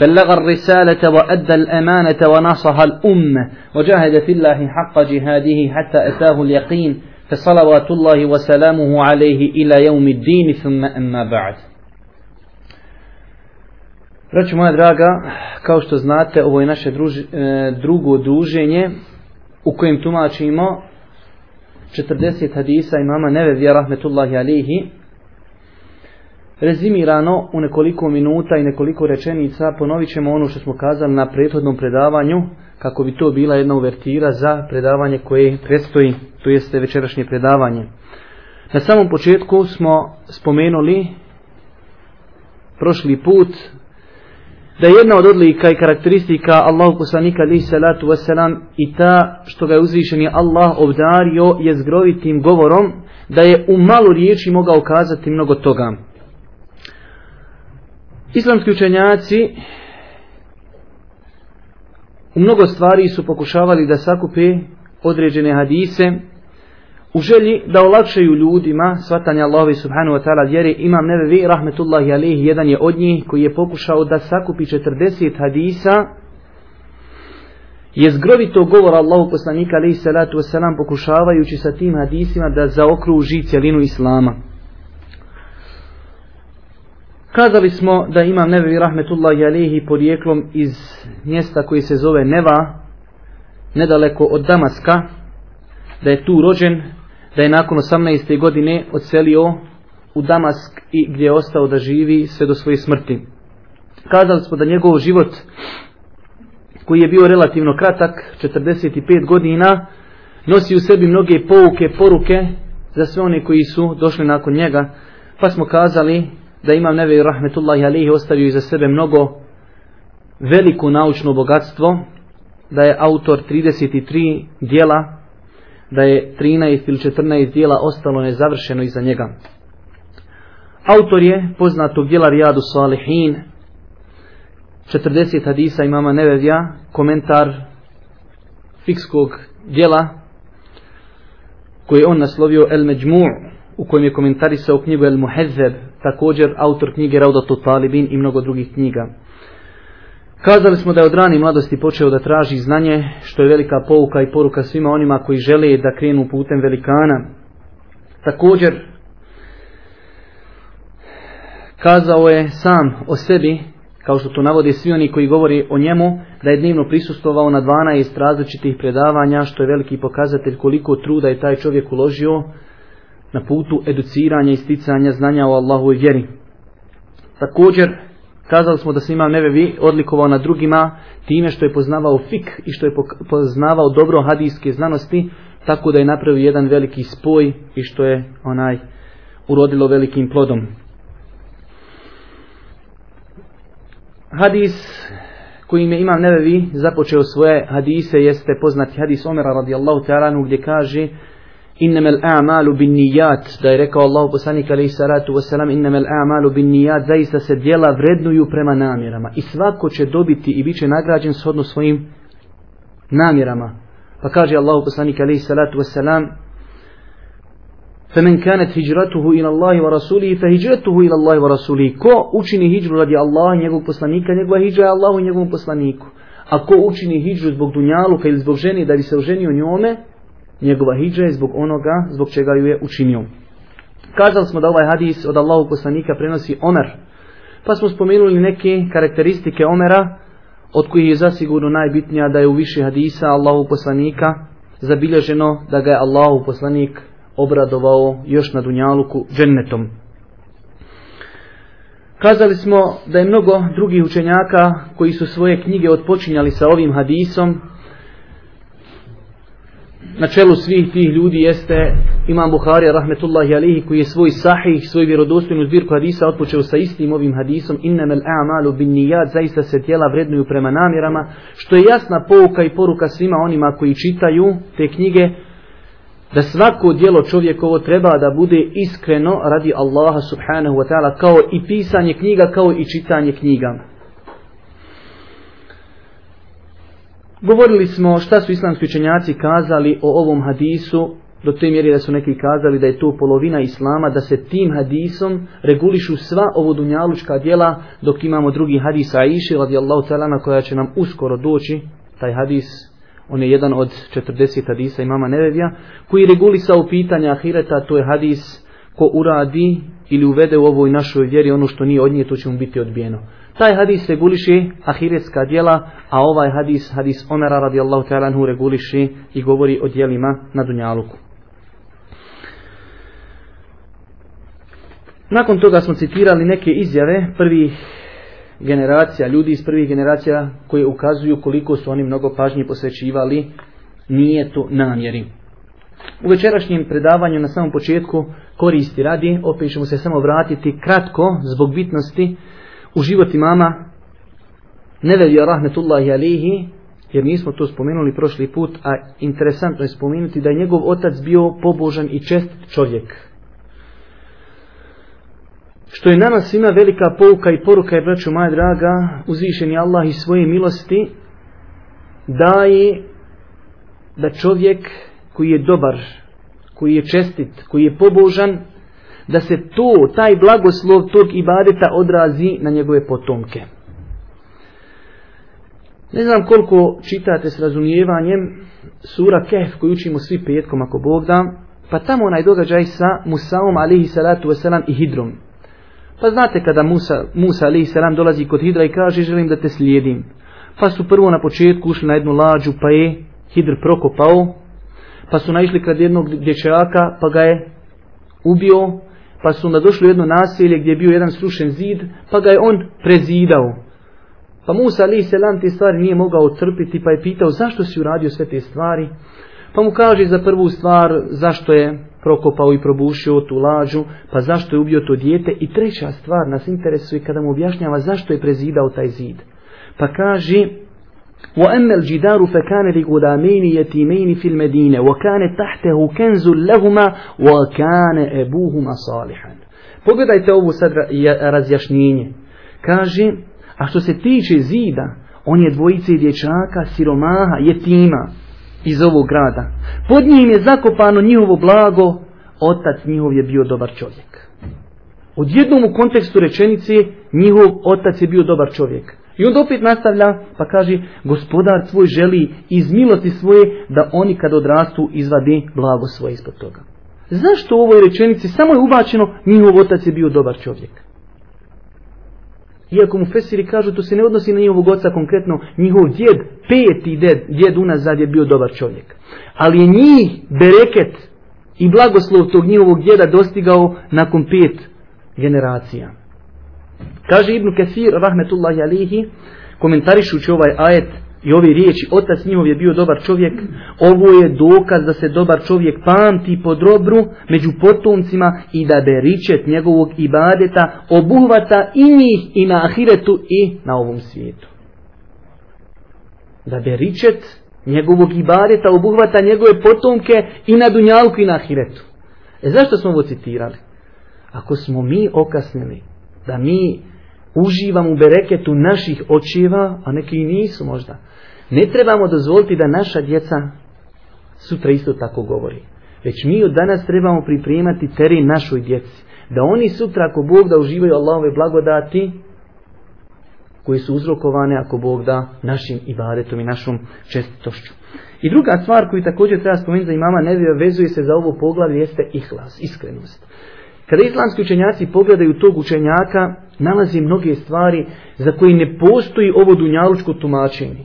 بلغ الرسالة وأدى الأمانة ونصح الأمة وجاهد في الله حق جهاده حتى أتاه اليقين فصلوات الله وسلامه عليه إلى يوم الدين ثم أما بعد Braćo moja draga, kao što znate, ovo je naše druž, e, drugo druženje u kojem tumačimo 40 hadisa imama Nevevija rahmetullahi alihi rezimirano u nekoliko minuta i nekoliko rečenica ponovit ćemo ono što smo kazali na prethodnom predavanju kako bi to bila jedna uvertira za predavanje koje predstoji, to jeste večerašnje predavanje. Na samom početku smo spomenuli prošli put da je jedna od odlika i karakteristika Allahu poslanika alaihi salatu wasalam i ta što ga je uzvišeni Allah obdario je zgrovitim govorom da je u malu riječi mogao kazati mnogo toga. Islamski učenjaci u mnogo stvari su pokušavali da sakupe određene hadise u želji da olakšaju ljudima svatanje Allahovi subhanahu wa ta'ala vjere imam nevevi rahmetullahi alihi jedan je od njih koji je pokušao da sakupi 40 hadisa je zgrovito govor Allahu poslanika alihi salatu wasalam pokušavajući sa tim hadisima da zaokruži cjelinu Islama. Kazali smo da imam Nevevi rahmetullahi alihi porijeklom iz mjesta koji se zove Neva, nedaleko od Damaska, da je tu rođen, da je nakon 18. godine odselio u Damask i gdje je ostao da živi sve do svoje smrti. Kazali smo da njegov život koji je bio relativno kratak, 45 godina, nosi u sebi mnoge pouke, poruke za sve one koji su došli nakon njega, pa smo kazali da imam neve rahmetullahi alihi ostavio iza sebe mnogo veliko naučno bogatstvo, da je autor 33 dijela, da je 13 ili 14 dijela ostalo nezavršeno iza njega. Autor je poznatog dijela Rijadu Salihin, 40 hadisa imama Nevevija, komentar fikskog dijela koji on naslovio El Međmu' u kojem je komentarisao knjigu El Muhezzeb, također autor knjige Raudatu Talibin i mnogo drugih knjiga. Kazali smo da je od rani mladosti počeo da traži znanje, što je velika pouka i poruka svima onima koji žele da krenu putem velikana. Također, kazao je sam o sebi, kao što to navode svi oni koji govori o njemu, da je dnevno prisustovao na 12 različitih predavanja, što je veliki pokazatelj koliko truda je taj čovjek uložio na putu educiranja i sticanja znanja o Allahu i vjeri. Također, kazali smo da se imam nevevi odlikovao na drugima time što je poznavao fik i što je poznavao dobro hadijske znanosti, tako da je napravio jedan veliki spoj i što je onaj urodilo velikim plodom. Hadis kojim je imam nevevi započeo svoje hadise jeste poznati hadis Omera radijallahu ta'ala gdje kaže innama al-a'malu bin-niyat da je rekao Allahu poslanik alejhi salatu vesselam innama al-a'malu bin-niyat zaista se djela vrednuju prema namjerama i svako će dobiti i biće nagrađen shodno svojim namjerama pa kaže Allahu poslanik alejhi salatu vesselam فمن كانت هجرته الى الله ورسوله فهجرته الى الله ورسوله ko učini hidžru radi Allaha i njegovog poslanika njegova hidžra je Allahu i njegovom poslaniku a ko učini hidžru zbog dunjaluka ili zbog žene da bi se oženio njome njegova hijđa je zbog onoga zbog čega ju je učinio. Kazali smo da ovaj hadis od Allahu poslanika prenosi Omer, pa smo spomenuli neke karakteristike Omera, od kojih je zasigurno najbitnija da je u više hadisa Allahu poslanika zabilježeno da ga je Allahu poslanik obradovao još na Dunjaluku džennetom. Kazali smo da je mnogo drugih učenjaka koji su svoje knjige odpočinjali sa ovim hadisom, na čelu svih tih ljudi jeste Imam Buhari rahmetullahi alihi koji je svoj sahih, svoj vjerodostojnu zbirku hadisa otpočeo sa istim ovim hadisom innamel a'malu bin nijad zaista se tijela vrednuju prema namjerama što je jasna pouka i poruka svima onima koji čitaju te knjige da svako dijelo čovjekovo treba da bude iskreno radi Allaha subhanahu wa ta'ala kao i pisanje knjiga kao i čitanje knjiga. Govorili smo šta su islamski učenjaci kazali o ovom hadisu do te mjeri da su neki kazali da je to polovina islama, da se tim hadisom regulišu sva ovo dunjalučka dijela, dok imamo drugi hadis Aisha radijallahu ta'ala koja će nam uskoro doći, taj hadis, on je jedan od 40 hadisa imama Nevevija, koji regulisa u pitanja ahireta, to je hadis ko uradi ili uvede u ovoj našoj vjeri ono što nije od nje, to će mu biti odbijeno. Taj hadis reguliše ahiretska dijela, a ovaj hadis, hadis Omera radijallahu ta'ala reguliše i govori o dijelima na Dunjaluku. Nakon toga smo citirali neke izjave prvih generacija, ljudi iz prvih generacija koje ukazuju koliko su oni mnogo pažnje posvećivali nije to namjeri. U večerašnjem predavanju na samom početku koristi radi, opet ćemo se samo vratiti kratko zbog bitnosti u život imama Nevevija rahmetullahi alihi, jer nismo to spomenuli prošli put, a interesantno je spomenuti da je njegov otac bio pobožan i čest čovjek. Što je nama svima velika pouka i poruka je, braću moja draga, uzvišen je Allah i svoje milosti, daje da čovjek koji je dobar, koji je čestit, koji je pobožan, da se to, taj blagoslov tog ibadeta odrazi na njegove potomke. Ne znam koliko čitate s razumijevanjem sura Kehf koju učimo svi petkom ako Bog da, pa tamo onaj događaj sa Musaom alihi salatu wasalam i Hidrom. Pa znate kada Musa, Musa alihi salam dolazi kod Hidra i kaže želim da te slijedim. Pa su prvo na početku ušli na jednu lađu pa je Hidr prokopao. Pa su naišli kad jednog dječaka pa ga je ubio. Pa su onda došli u jedno naselje gdje je bio jedan srušen zid pa ga je on prezidao. Pa Musa alaih salam te stvari nije mogao trpiti pa je pitao zašto si uradio sve te stvari. Pa mu kaže za prvu stvar zašto je prokopao i probušio tu lađu, pa zašto je ubio to dijete i treća stvar nas interesuje kada mu objašnjava zašto je prezidao taj zid. Pa kaže وَأَمَّا الْجِدَارُ فَكَانَ لِغُدَامَيْنِ يَتِيمَيْنِ فِي الْمَدِينَ وَكَانَ تَحْتَهُ كَنْزٌ لَهُمَا وَكَانَ أَبُوهُمَا صَالِحًا Pogledajte ovo sad razjašnjenje. Kaže, a što se tiče zida, on je dvojice dječaka, siromaha, jetima iz ovog grada. Pod njim je zakopano njihovo blago, otac njihov je bio dobar čovjek. Odjednom u kontekstu rečenice, njihov otac je bio dobar čovjek. I onda opet nastavlja, pa kaže, gospodar tvoj želi iz milosti svoje da oni kad odrastu izvade blago svoje ispod toga. Zašto u ovoj rečenici samo je ubačeno njihov otac je bio dobar čovjek? Iako mu Fesiri kažu, to se ne odnosi na njihovog oca konkretno, njihov djed, peti djed, djed unazad je bio dobar čovjek. Ali je njih bereket i blagoslov tog njihovog djeda dostigao nakon pet generacija. Kaže Ibn Kesir, rahmetullahi alihi, komentarišući ovaj ajet, I ove riječi, otac njihov je bio dobar čovjek, ovo je dokaz da se dobar čovjek pamti po drobru među potomcima i da beričet njegovog ibadeta obuhvata i njih i na ahiretu i na ovom svijetu. Da beričet njegovog ibadeta obuhvata njegove potomke i na dunjalku i na ahiretu. E zašto smo ovo citirali? Ako smo mi okasnili da mi uživamo u bereketu naših očeva, a neki i nisu možda, Ne trebamo dozvoliti da naša djeca sutra isto tako govori. Već mi od danas trebamo pripremati teren našoj djeci. Da oni sutra, ako Bog da uživaju Allahove blagodati, koji su uzrokovane, ako Bog da, našim ibadetom i našom čestitošću. I druga stvar koju također treba spomenuti za imama Nevija vezuje se za ovo poglavlje jeste ihlas, iskrenost. Kada islamski učenjaci pogledaju tog učenjaka, nalazi mnoge stvari za koje ne postoji ovo dunjalučko tumačenje.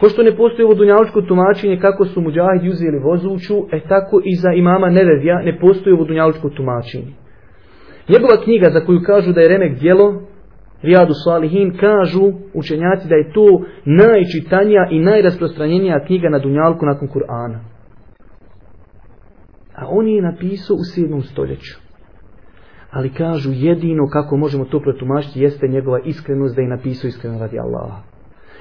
Ko što ne postoji ovo dunjalučko tumačenje kako su muđahidi uzeli vozuću, e tako i za imama Nevevija ne postoji ovo dunjalučko tumačenje. Njegova knjiga za koju kažu da je remek dijelo, Rijadu Salihin, kažu učenjaci da je to najčitanija i najrasprostranjenija knjiga na dunjalku nakon Kur'ana. A on je napisao u 7. stoljeću. Ali kažu jedino kako možemo to protumačiti jeste njegova iskrenost da je napisao iskreno radi Allaha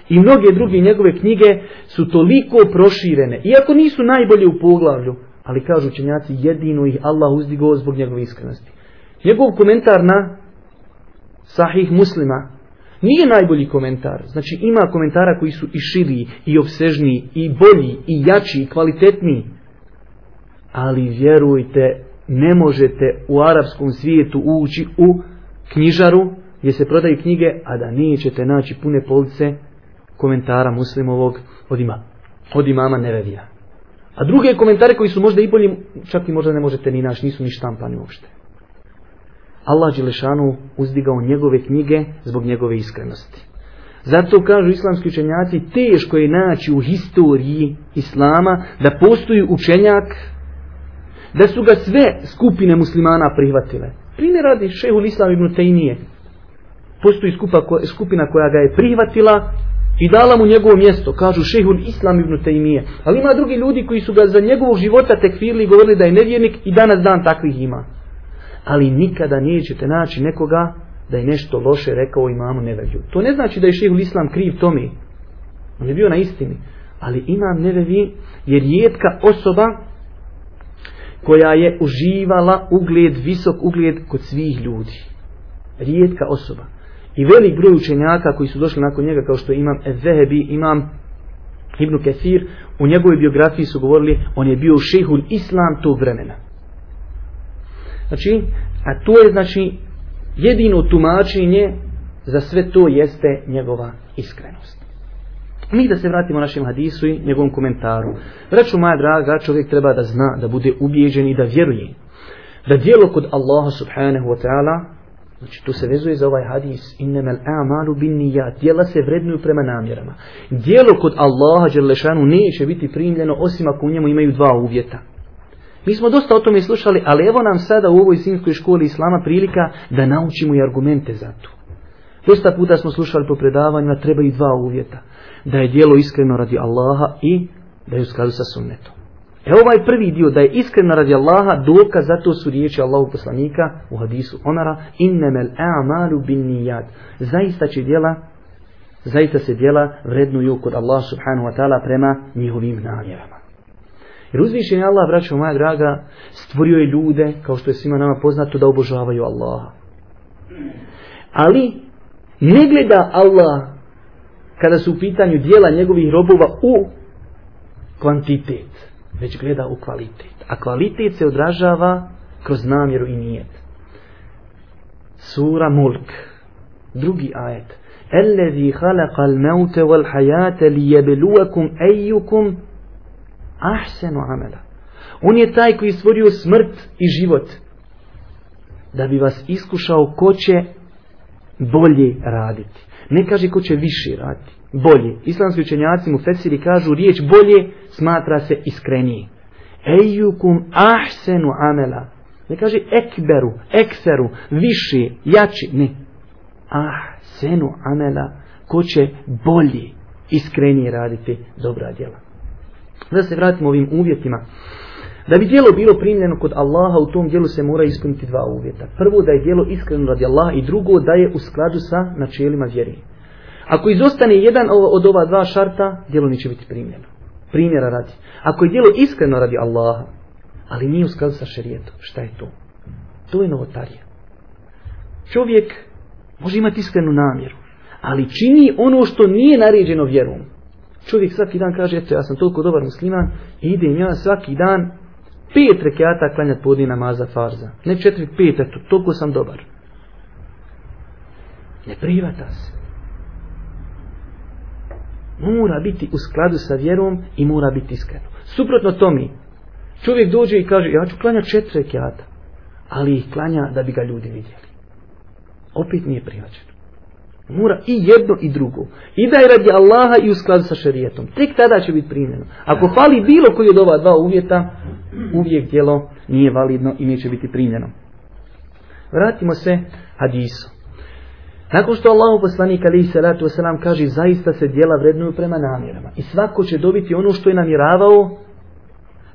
i mnoge druge njegove knjige su toliko proširene. Iako nisu najbolje u poglavlju, Ali kažu učenjaci, jedino ih Allah uzdigao zbog njegove iskrenosti. Njegov komentar na sahih muslima nije najbolji komentar. Znači ima komentara koji su i širi, i obsežniji, i bolji, i jači, i kvalitetniji. Ali vjerujte, ne možete u arapskom svijetu ući u knjižaru gdje se prodaju knjige, a da nećete naći pune police komentara muslimovog od, ima, od imama Nevevija. A druge komentare koji su možda i bolji, čak i možda ne možete ni naći, nisu ni štampani uopšte. Allah Đelešanu uzdigao njegove knjige zbog njegove iskrenosti. Zato kažu islamski učenjaci, teško je naći u historiji Islama da postoji učenjak, da su ga sve skupine muslimana prihvatile. Primjer radi šehu Islam ibn Tejnije. Postoji skupa, skupina koja ga je prihvatila i dala mu njegovo mjesto, kažu šehu Islam ibn Tejnije. Ali ima drugi ljudi koji su ga za njegovog života tekfirili i govorili da je nevjernik i danas dan takvih ima ali nikada nećete naći nekoga da je nešto loše rekao imamu Nevevi. To ne znači da je šehul islam kriv tome. On je bio na istini. Ali imam Nevevi je rijetka osoba koja je uživala ugled, visok ugled kod svih ljudi. Rijetka osoba. I velik broj učenjaka koji su došli nakon njega kao što imam Ezehebi, imam Ibn Kesir, u njegovoj biografiji su govorili on je bio šehul islam tog vremena. Znači, a to je znači jedino tumačenje za sve to jeste njegova iskrenost. Mi da se vratimo našem hadisu i njegovom komentaru. Braću moja draga, čovjek treba da zna, da bude ubijeđen i da vjeruje. Da dijelo kod Allaha subhanahu wa ta'ala, znači tu se vezuje za ovaj hadis, innemel a'malu bin nijat, dijela se vrednuju prema namjerama. Dijelo kod Allaha, Đerlešanu, neće biti primljeno osim ako u njemu imaju dva uvjeta. Mi smo dosta o tome slušali, ali evo nam sada u ovoj sinskoj školi Islama prilika da naučimo i argumente za to. Dosta puta smo slušali po predavanjima, trebaju dva uvjeta. Da je dijelo iskreno radi Allaha i da je u skladu sa sunnetom. E ovaj prvi dio, da je iskreno radi Allaha, dokaz za to su riječi Allahu poslanika u hadisu Omara, innemel a'malu bin nijad. Zaista će dijela, zaista se dijela vrednuju kod Allah subhanahu wa ta'ala prema njihovim namjerama. Jer uzvišen je Allah, braćo moja draga, stvorio je ljude, kao što je svima nama poznato, da obožavaju Allaha. Ali, ne gleda Allah, kada su u pitanju dijela njegovih robova, u kvantitet, već gleda u kvalitet. A kvalitet se odražava kroz namjeru i nijet. Sura Mulk, drugi ajet. Ellezi halakal meute wal hajate li jebeluakum ejukum ahsenu amela. On je taj koji stvorio smrt i život da bi vas iskušao ko će bolje raditi. Ne kaže ko će više raditi. Bolje. Islamski učenjaci mu fesiri kažu riječ bolje smatra se iskrenije. Ejukum ahsenu amela. Ne kaže ekberu, ekseru, više, jači. Ne. Ahsenu amela. Ko će bolje, iskrenije raditi dobra djela. Da se vratimo ovim uvjetima. Da bi dijelo bilo primljeno kod Allaha, u tom dijelu se mora ispuniti dva uvjeta. Prvo da je dijelo iskreno radi Allaha i drugo da je u skladu sa načelima vjeri. Ako izostane jedan od ova dva šarta, dijelo neće biti primljeno. Primjera radi. Ako je dijelo iskreno radi Allaha, ali nije u skladu sa šerijetom, šta je to? To je novotarija. Čovjek može imati iskrenu namjeru, ali čini ono što nije naređeno vjerom. Čovjek svaki dan kaže, eto, ja sam toliko dobar musliman, idem ja svaki dan pet rekiata klanjat podne namaza farza. Ne četiri, pet, eto, toliko sam dobar. Ne privata se. Mora biti u skladu sa vjerom i mora biti iskreno. Suprotno tomi, čovjek dođe i kaže, ja ću klanjati četiri rekiata, ali ih klanja da bi ga ljudi vidjeli. Opet nije prihvaćeno. Mora i jedno i drugo. I da je radi Allaha i u skladu sa šerijetom. Tek tada će biti primljeno. Ako fali bilo koji od ova dva uvjeta, uvijek djelo nije validno i neće biti primljeno. Vratimo se hadisu. Nakon što Allahu poslanik alaihi salatu wasalam kaže zaista se djela vrednuju prema namjerama. I svako će dobiti ono što je namjeravao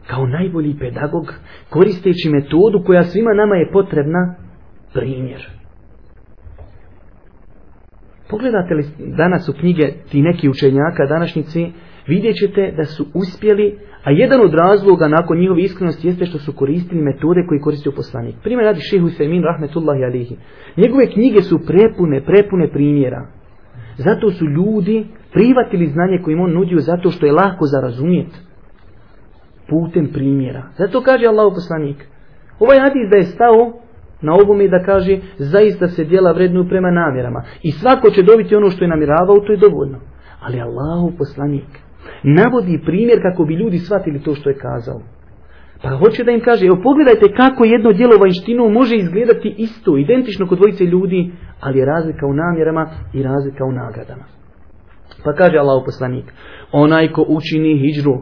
kao najbolji pedagog koristeći metodu koja svima nama je potrebna primjer. Pogledate li danas u knjige ti neki učenjaka današnjici, vidjet ćete da su uspjeli, a jedan od razloga nakon njihove iskrenosti jeste što su koristili metode koje koristio poslanik. Primjer radi šehu Semin rahmetullahi alihi. Njegove knjige su prepune, prepune primjera. Zato su ljudi privatili znanje koje im on nudio zato što je lako za razumijeti. Putem primjera. Zato kaže Allah poslanik. Ovaj hadis da je stao na ovome da kaže zaista se djela vrednu prema namjerama. I svako će dobiti ono što je namjeravao, to je dovoljno. Ali Allahu poslanik navodi primjer kako bi ljudi shvatili to što je kazao. Pa hoće da im kaže, evo pogledajte kako jedno djelo vanjštinu može izgledati isto, identično kod dvojice ljudi, ali je razlika u namjerama i razlika u nagradama. Pa kaže Allahu poslanik, onaj ko učini hijđru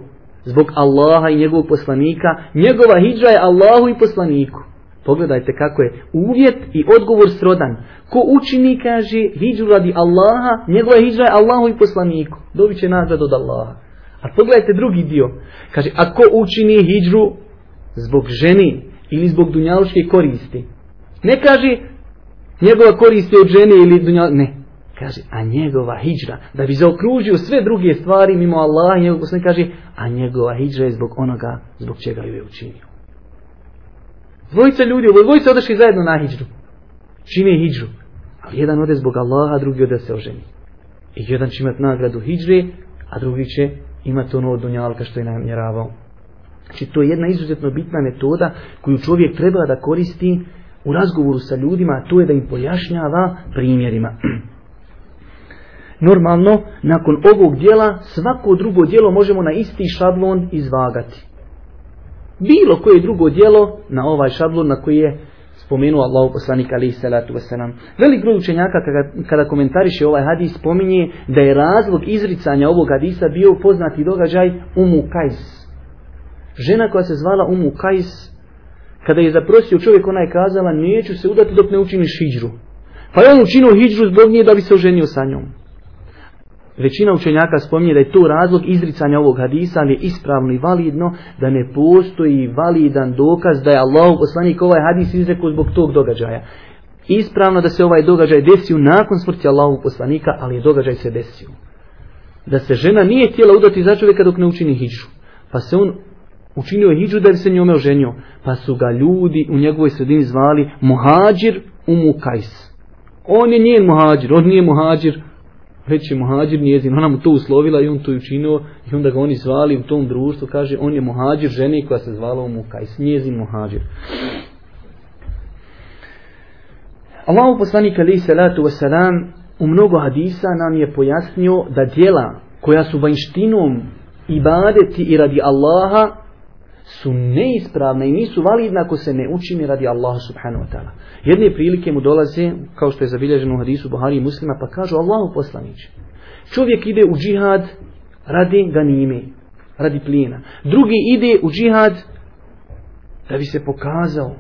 zbog Allaha i njegovog poslanika, njegova hijđra je Allahu i poslaniku. Pogledajte kako je uvjet i odgovor srodan. Ko učini, kaže, hijđu radi Allaha, njegova hijđa je Allahu i poslaniku. Dobit će nazad od Allaha. A pogledajte drugi dio. Kaže, a ko učini hijđu zbog ženi ili zbog dunjaluške koristi. Ne kaže, njegova koristi od žene ili dunjaluške, ne. Kaže, a njegova hijđra, da bi zaokružio sve druge stvari mimo Allaha i njegovog poslanika, kaže, a njegova hijđra je zbog onoga zbog čega ju je učinio. Dvojica ljudi, ovo dvojica odešli zajedno na hijđru. Čine hijđru. Ali jedan ode zbog Allaha, drugi ode se oženi. I jedan će imati nagradu hijđre, a drugi će imati ono od dunjalka što je namjeravao. Znači to je jedna izuzetno bitna metoda koju čovjek treba da koristi u razgovoru sa ljudima, a to je da im pojašnjava primjerima. Normalno, nakon ovog dijela, svako drugo dijelo možemo na isti šablon izvagati bilo koje drugo dijelo na ovaj šablon na koji je spomenuo Allahu poslanik ali salatu wasalam. Velik broj učenjaka kada, kada komentariše ovaj hadis spominje da je razlog izricanja ovog hadisa bio poznati događaj Umu Kajs. Žena koja se zvala Umu Kajs, kada je zaprosio čovjek, ona je kazala, neću se udati dok ne učiniš hijđru. Pa je on učinio hijđru zbog nje da bi se oženio sa njom. Većina učenjaka spominje da je to razlog izricanja ovog hadisa, ali je ispravno i validno da ne postoji validan dokaz da je Allah poslanik ovaj hadis izrekao zbog tog događaja. Ispravno da se ovaj događaj desio nakon smrti Allahu poslanika, ali je događaj se desio. Da se žena nije htjela udati za čovjeka dok ne učini hijđu. Pa se on učinio hijđu da bi se njome oženio. Pa su ga ljudi u njegovoj sredini zvali muhađir u mukajs. On je njen muhađir, on nije muhađir već je muhađir njezin, ona mu to uslovila i on to učinio i onda ga oni zvali u tom društvu, kaže on je muhađir žene koja se zvala u s njezin muhađir. Allahu poslanik alaihi salatu wasalam u mnogo hadisa nam je pojasnio da djela koja su vanjštinom ibadeti i radi Allaha su neispravne i nisu validne ako se ne učini radi Allaha subhanahu wa ta'ala. Jedne prilike mu dolaze, kao što je zabilježeno u hadisu Buhari i muslima, pa kažu Allahu poslaniće. Čovjek ide u džihad radi ganime, radi plijena. Drugi ide u džihad da bi se pokazao.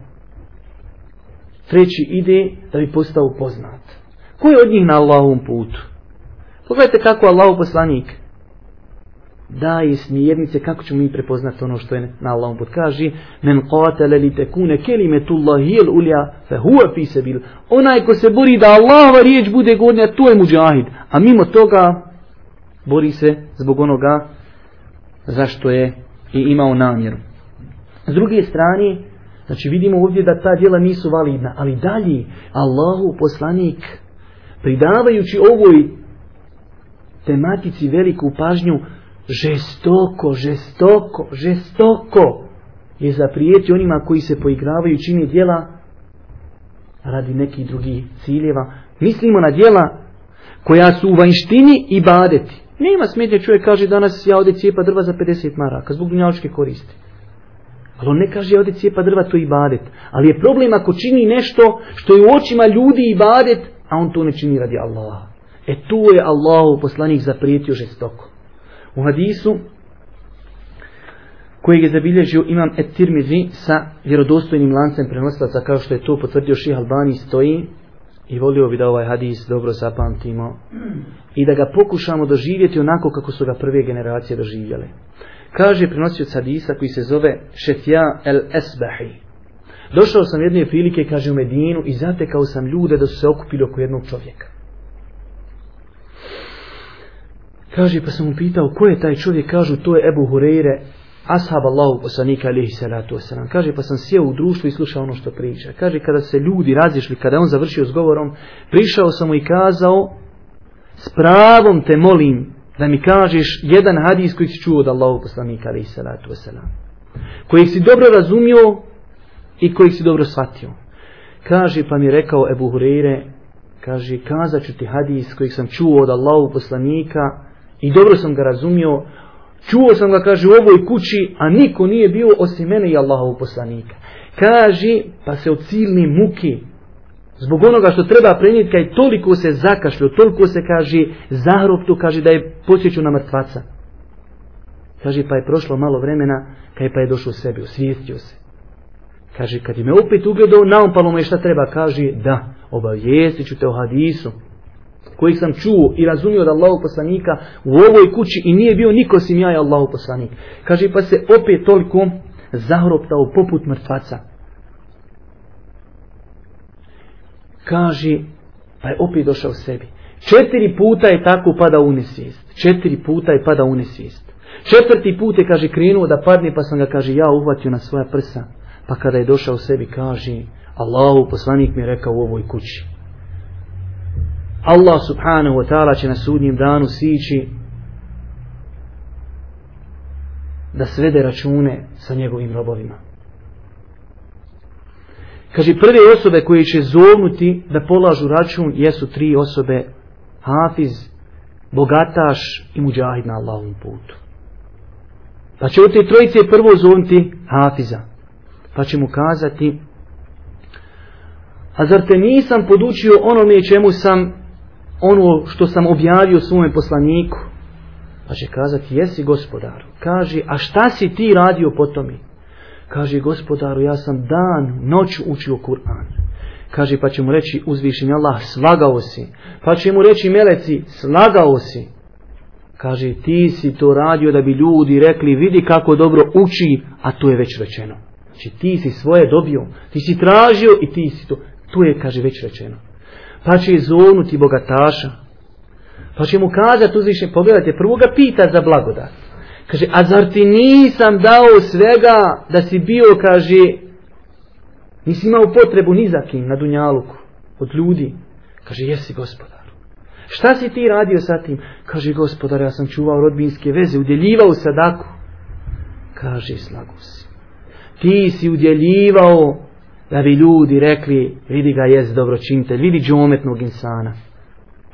Treći ide da bi postao poznat. Ko je od njih na Allahovom putu? Pogledajte kako Allahu poslanik daje smjernice kako ćemo mi prepoznati ono što je na Allahom put kaže men qatala li takuna kelimetullahi il ulja, fa huwa fi sabil. Onaj ko se bori da Allahova riječ bude gornja to je muđahid. a mimo toga bori se zbog onoga zašto je i imao namjeru. S druge strane znači vidimo ovdje da ta djela nisu validna ali dalje Allahu poslanik pridavajući ovoj tematici veliku pažnju žestoko, žestoko, žestoko je zaprijeti onima koji se poigravaju čini dijela radi nekih drugih ciljeva. Mislimo na dijela koja su u vanjštini i badeti. Nema smetnje čovjek kaže danas ja ode cijepa drva za 50 maraka zbog dunjaličke koristi. Ali on ne kaže ja ode cijepa drva to i badet. Ali je problem ako čini nešto što je u očima ljudi i badet, a on to ne čini radi Allaha. E tu je Allahu poslanik zaprijetio žestoko. U hadisu kojeg je zabilježio imam et tirmizi sa vjerodostojnim lancem prenoslaca kao što je to potvrdio ših Albani stoji i volio bi da ovaj hadis dobro zapamtimo i da ga pokušamo doživjeti onako kako su ga prve generacije doživjele. Kaže prenosioc hadisa koji se zove Šefja el Esbahi. Došao sam jedne prilike, kaže u Medinu, i zatekao sam ljude da su se okupili oko jednog čovjeka. Kaže, pa sam mu pitao, ko je taj čovjek? Kažu, to je Ebu Hureyre, ashab Allahu poslanika alihi salatu wasalam. Kaže, pa sam sjeo u društvu i slušao ono što priča. Kaže, kada se ljudi razišli, kada on završio s govorom, prišao sam mu i kazao, s pravom te molim da mi kažeš jedan hadis koji si čuo od Allahu poslanika alihi salatu wasalam. Koji si dobro razumio i koji si dobro shvatio. Kaže, pa mi rekao Ebu Hureyre, kaže, kazat ću ti hadis koji sam čuo od Allahu poslanika i dobro sam ga razumio, čuo sam ga, kaže, u ovoj kući, a niko nije bio osim mene i Allahov poslanika. Kaže, pa se od silni muki, zbog onoga što treba prenijeti, kaj toliko se zakašlio, toliko se, kaže, zahroptu, kaže, da je posjeću na mrtvaca. Kaže, pa je prošlo malo vremena, kaj pa je došao sebi, osvijestio se. Kaže, kad je me opet ugledao, naopalo me šta treba, kaže, da, obavijestit ću te o hadisu, kojih sam čuo i razumio od Allahu poslanika u ovoj kući i nije bio niko sim ja i Allahu poslanik. Kaže, pa se opet toliko zahroptao poput mrtvaca. Kaže, pa je opet došao sebi. Četiri puta je tako pada u nesvijest. Četiri puta je pada u nesvijest. Četvrti put je, kaže, krenuo da padne, pa sam ga, kaže, ja uhvatio na svoja prsa. Pa kada je došao sebi, kaže, Allahu poslanik mi je rekao u ovoj kući. Allah subhanahu wa ta'ala će na sudnjem danu sići da svede račune sa njegovim robovima. Kaže, prve osobe koje će zovnuti da polažu račun jesu tri osobe, Hafiz, bogataš i muđahid na Allahovom putu. Pa će u te trojice prvo zovnuti Hafiza. Pa će mu kazati, a zar te nisam podučio onome čemu sam ono što sam objavio svome poslaniku. Pa će kazati, jesi gospodaru. Kaže, a šta si ti radio po tome? Kaže, gospodaru, ja sam dan, noć učio Kur'an. Kaže, pa će mu reći uzvišenje Allah, slagao si. Pa će mu reći meleci, slagao si. Kaže, ti si to radio da bi ljudi rekli, vidi kako dobro uči, a to je već rečeno. Znači, ti si svoje dobio, ti si tražio i ti si to. To je, kaže, već rečeno pa će izovnuti bogataša, pa će mu kazati uzvišnje, pogledajte, prvo ga pita za blagodat. Kaže, a zar ti nisam dao svega da si bio, kaže, nisi imao potrebu ni za kim na Dunjaluku, od ljudi. Kaže, jesi gospodar. Šta si ti radio sa tim? Kaže, gospodar, ja sam čuvao rodbinske veze, udjeljivao sadaku. Kaže, slagu si. Ti si udjeljivao da bi ljudi rekli, vidi ga jest dobročinitelj, vidi džometnog insana.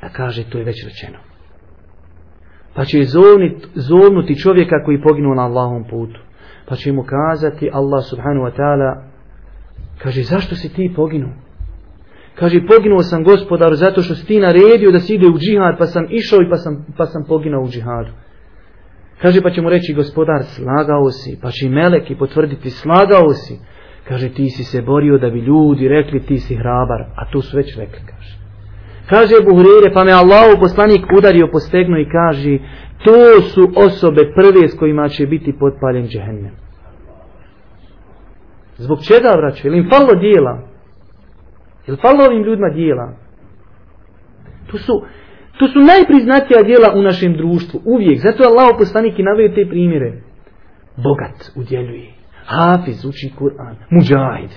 A kaže, to je već rečeno. Pa će zovnit, zovnuti čovjeka koji poginuo na Allahom putu. Pa će mu kazati, Allah subhanahu wa ta'ala, kaže, zašto si ti poginuo? Kaže, poginuo sam gospodar zato što si ti naredio da si ide u džihad, pa sam išao i pa sam, pa sam poginuo u džihadu. Kaže, pa će mu reći, gospodar, slagao si, pa će i meleki potvrditi, slagao si. Kaže, ti si se borio da bi ljudi rekli ti si hrabar, a tu su već rekli, kaže. Kaže Buhrire, pa me Allah poslanik udario po stegnu i kaže, to su osobe prve s kojima će biti potpaljen džehennem. Zbog čega vraćaju? Ili im falo dijela? Ili falo ovim ljudima dijela? To su, to su najpriznatija dijela u našem društvu, uvijek. Zato je Allah poslanik i navio te primjere. Bogat udjeljuje. Hafiz uči Kur'an. Mujahid.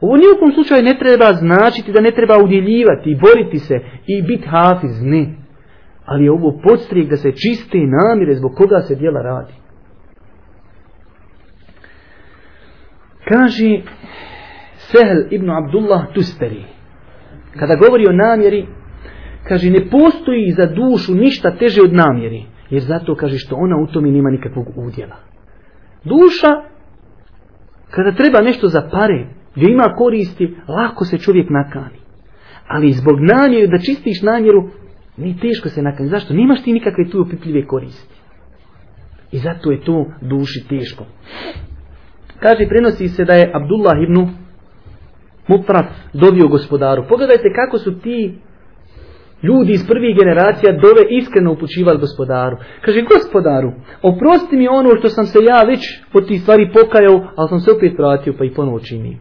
Ovo nijekom slučaju ne treba značiti da ne treba udjeljivati i boriti se i biti hafiz. Ne. Ali je ovo podstrijek da se čiste namire zbog koga se djela radi. Kaže Sehl ibn Abdullah Tusteri. Kada govori o namjeri, kaže ne postoji za dušu ništa teže od namjeri. Jer zato kaže što ona u tome nema nikakvog udjela. Duša, kada treba nešto za pare, gdje ima koristi, lako se čovjek nakani. Ali zbog namjeru, da čistiš namjeru, ni teško se nakani. Zašto? Nimaš ti nikakve tu opipljive koristi. I zato je to duši teško. Kaže, prenosi se da je Abdullah ibn Muprat dobio gospodaru. Pogledajte kako su ti ljudi iz prvih generacija dove iskreno upućivali gospodaru. Kaže, gospodaru, oprosti mi ono što sam se ja već po tih stvari pokajao, ali sam se opet vratio pa i ponovo činim.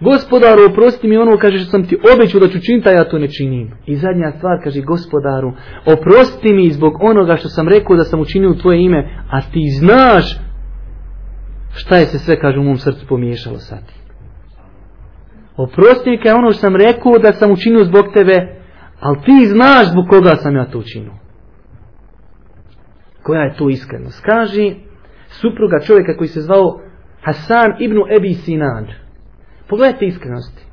Gospodaru, oprosti mi ono, kaže što sam ti obećao da ću činiti, a ja to ne činim. I zadnja stvar, kaže gospodaru, oprosti mi zbog onoga što sam rekao da sam učinio u tvoje ime, a ti znaš šta je se sve, kaže, u mom srcu pomiješalo sad. Oprosti mi kao ono što sam rekao da sam učinio zbog tebe, ali ti znaš zbog koga sam ja to učinio. Koja je to iskrenost? Kaži supruga čovjeka koji se zvao Hasan ibn Ebi Sinan. Pogledajte iskrenosti.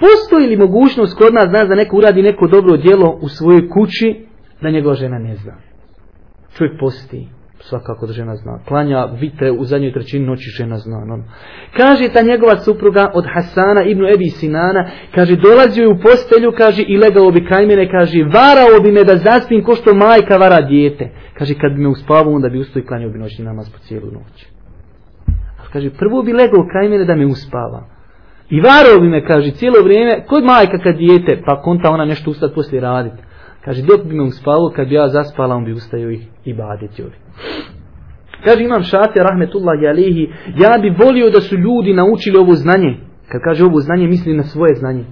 Postoji li mogućnost kod nas znaš da neko uradi neko dobro djelo u svojoj kući da njegova žena ne zna? Čovjek posti, svakako da žena zna. Klanja vitre u zadnjoj trećini noći žena zna. No. Kaže ta njegova supruga od Hasana ibn Ebi Sinana, kaže dolazio u postelju, kaže i legao bi kraj mene, kaže varao bi me da zaspim ko što majka vara dijete. Kaže kad bi me uspavao onda bi ustao i klanjao bi noćni namaz po cijelu noć. Ali kaže prvo bi legao kraj mene da me uspava. I varao bi me, kaže, cijelo vrijeme, kod majka kad dijete, pa konta ona nešto ustati poslije raditi. Kaže, dok bi me uspavao, kad bi ja zaspala, on bi ustaju i, i baditi ovi. Kaže, imam šate, rahmetullahi alihi, ja bi volio da su ljudi naučili ovo znanje. Kad kaže ovo znanje, misli na svoje znanje.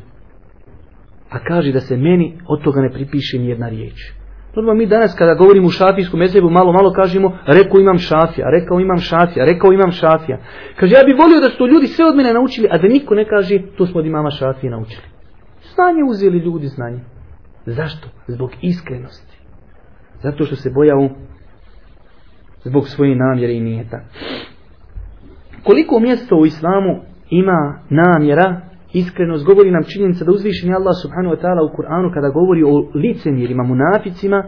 A kaže da se meni od toga ne pripiše ni jedna riječ. Normalno mi danas kada govorimo u šafijskom mezebu, malo malo kažemo, rekao imam šafija, rekao imam šafija, rekao imam šafija. Kaže, ja bih volio da su to ljudi sve od mene naučili, a da niko ne kaže, to smo od imama šafije naučili. Znanje uzeli ljudi znanje. Zašto? Zbog iskrenosti. Zato što se bojao zbog svoje namjere i nijeta. Koliko mjesto u islamu ima namjera, iskrenost, govori nam činjenica da uzvišeni Allah subhanahu wa ta'ala u Kur'anu kada govori o licenjerima, munaficima,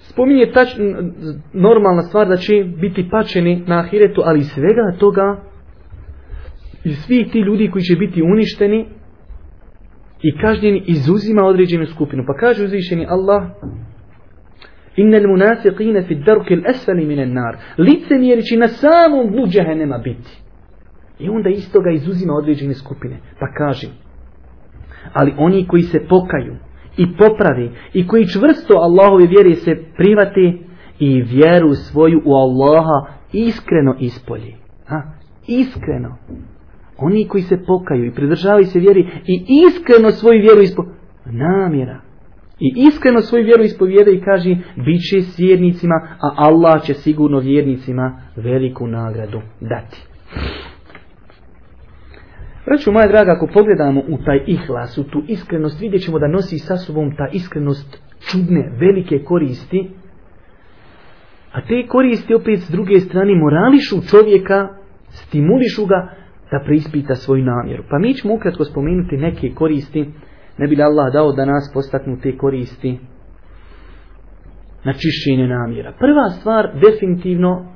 spominje tač, normalna stvar da će biti pačeni na ahiretu, ali svega toga i svi ti ljudi koji će biti uništeni i kažnjeni izuzima određenu skupinu. Pa kaže uzvišeni Allah Inna al munafiqina fi ad-darki al-asfali min an-nar. Licemjeri će na samom dnu džehennema biti. I onda isto ga izuzima određene skupine. Pa kaže, ali oni koji se pokaju i popravi i koji čvrsto Allahove vjere se privati i vjeru svoju u Allaha iskreno ispolji. Ha? Iskreno. Oni koji se pokaju i pridržavaju se vjeri i iskreno svoju vjeru ispolji. Namjera. I iskreno svoju vjeru ispovijede i kaže, bit će s vjernicima, a Allah će sigurno vjernicima veliku nagradu dati. Braću moja draga, ako pogledamo u taj ihlas, u tu iskrenost, vidjet ćemo da nosi sa sobom ta iskrenost čudne, velike koristi, a te koristi opet s druge strane morališu čovjeka, stimulišu ga da preispita svoju namjeru. Pa mi ćemo ukratko spomenuti neke koristi, ne bi li Allah dao da nas postaknu te koristi na čišćenje namjera. Prva stvar, definitivno,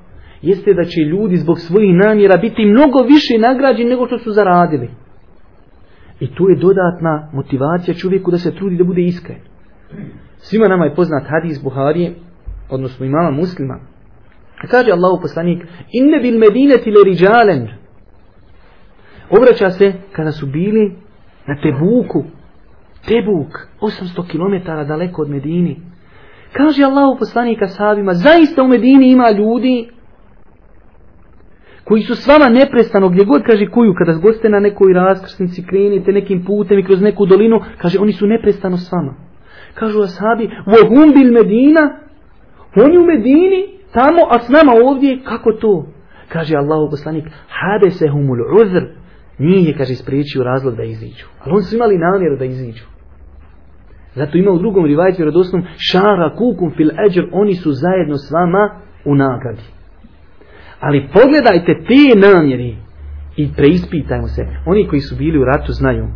jeste da će ljudi zbog svojih namjera biti mnogo više nagrađeni nego što su zaradili. I tu je dodatna motivacija čovjeku da se trudi da bude iskren. Svima nama je poznat hadis Buharije, odnosno imama muslima. A kaže Allahu poslanik, inne bil medineti le riđalen. Obraća se kada su bili na Tebuku. Tebuk, 800 km daleko od Medini. Kaže Allahu poslanika sahabima, zaista u Medini ima ljudi koji su s vama neprestano, gdje god kaže kuju, kada goste na nekoj raskrsnici, krenite nekim putem i kroz neku dolinu, kaže, oni su neprestano s vama. Kažu ashabi, vohum bil Medina, oni u Medini, tamo, a s nama ovdje, kako to? Kaže Allahu poslanik, hade se humul uzr, nije, kaže, spriječio razlog da iziđu. Ali oni su imali namjeru da iziđu. Zato ima u drugom rivajcu radosnom, šara kukum fil eđer, oni su zajedno s vama u nagradi. Ali pogledajte te namjeri i preispitajmo se. Oni koji su bili u ratu znaju.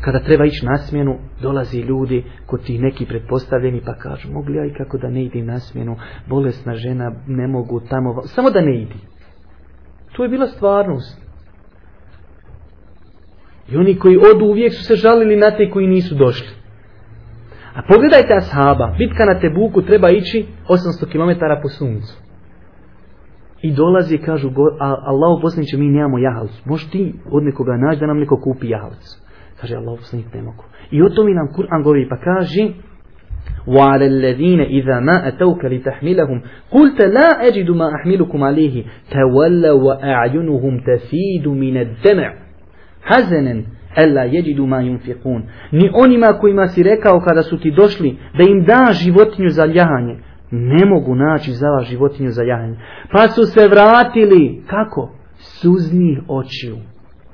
Kada treba ići na smjenu, dolazi ljudi kod ti neki pretpostavljeni pa kažu, mogu ja i kako da ne idim na smjenu, bolesna žena, ne mogu tamo, samo da ne idi. To je bila stvarnost. I oni koji odu uvijek su se žalili na te koji nisu došli. A pogledajte ashaba, bitka na Tebuku treba ići 800 km po suncu. I dolazi i kažu, Allah poslaniće, mi nemamo jahalcu. Možeš ti od nekoga naći da nam neko kupi jahalcu. Kaže Allah poslanić, ne mogu. I o to mi nam Kur'an govori, pa kaže, وعلى الذين إذا ما أتوك لتحملهم قلت لا أجد ما أحملكم عليه تولوا وأعينهم تفيد من الدمع حزنا Ella jedidu ma yunfiqun. Ni onima kojima si rekao kada su ti došli da im da životinju za ljahanje, ne mogu naći za vas životinju za ljahanje. Pa su se vratili, kako? Suzni očiju.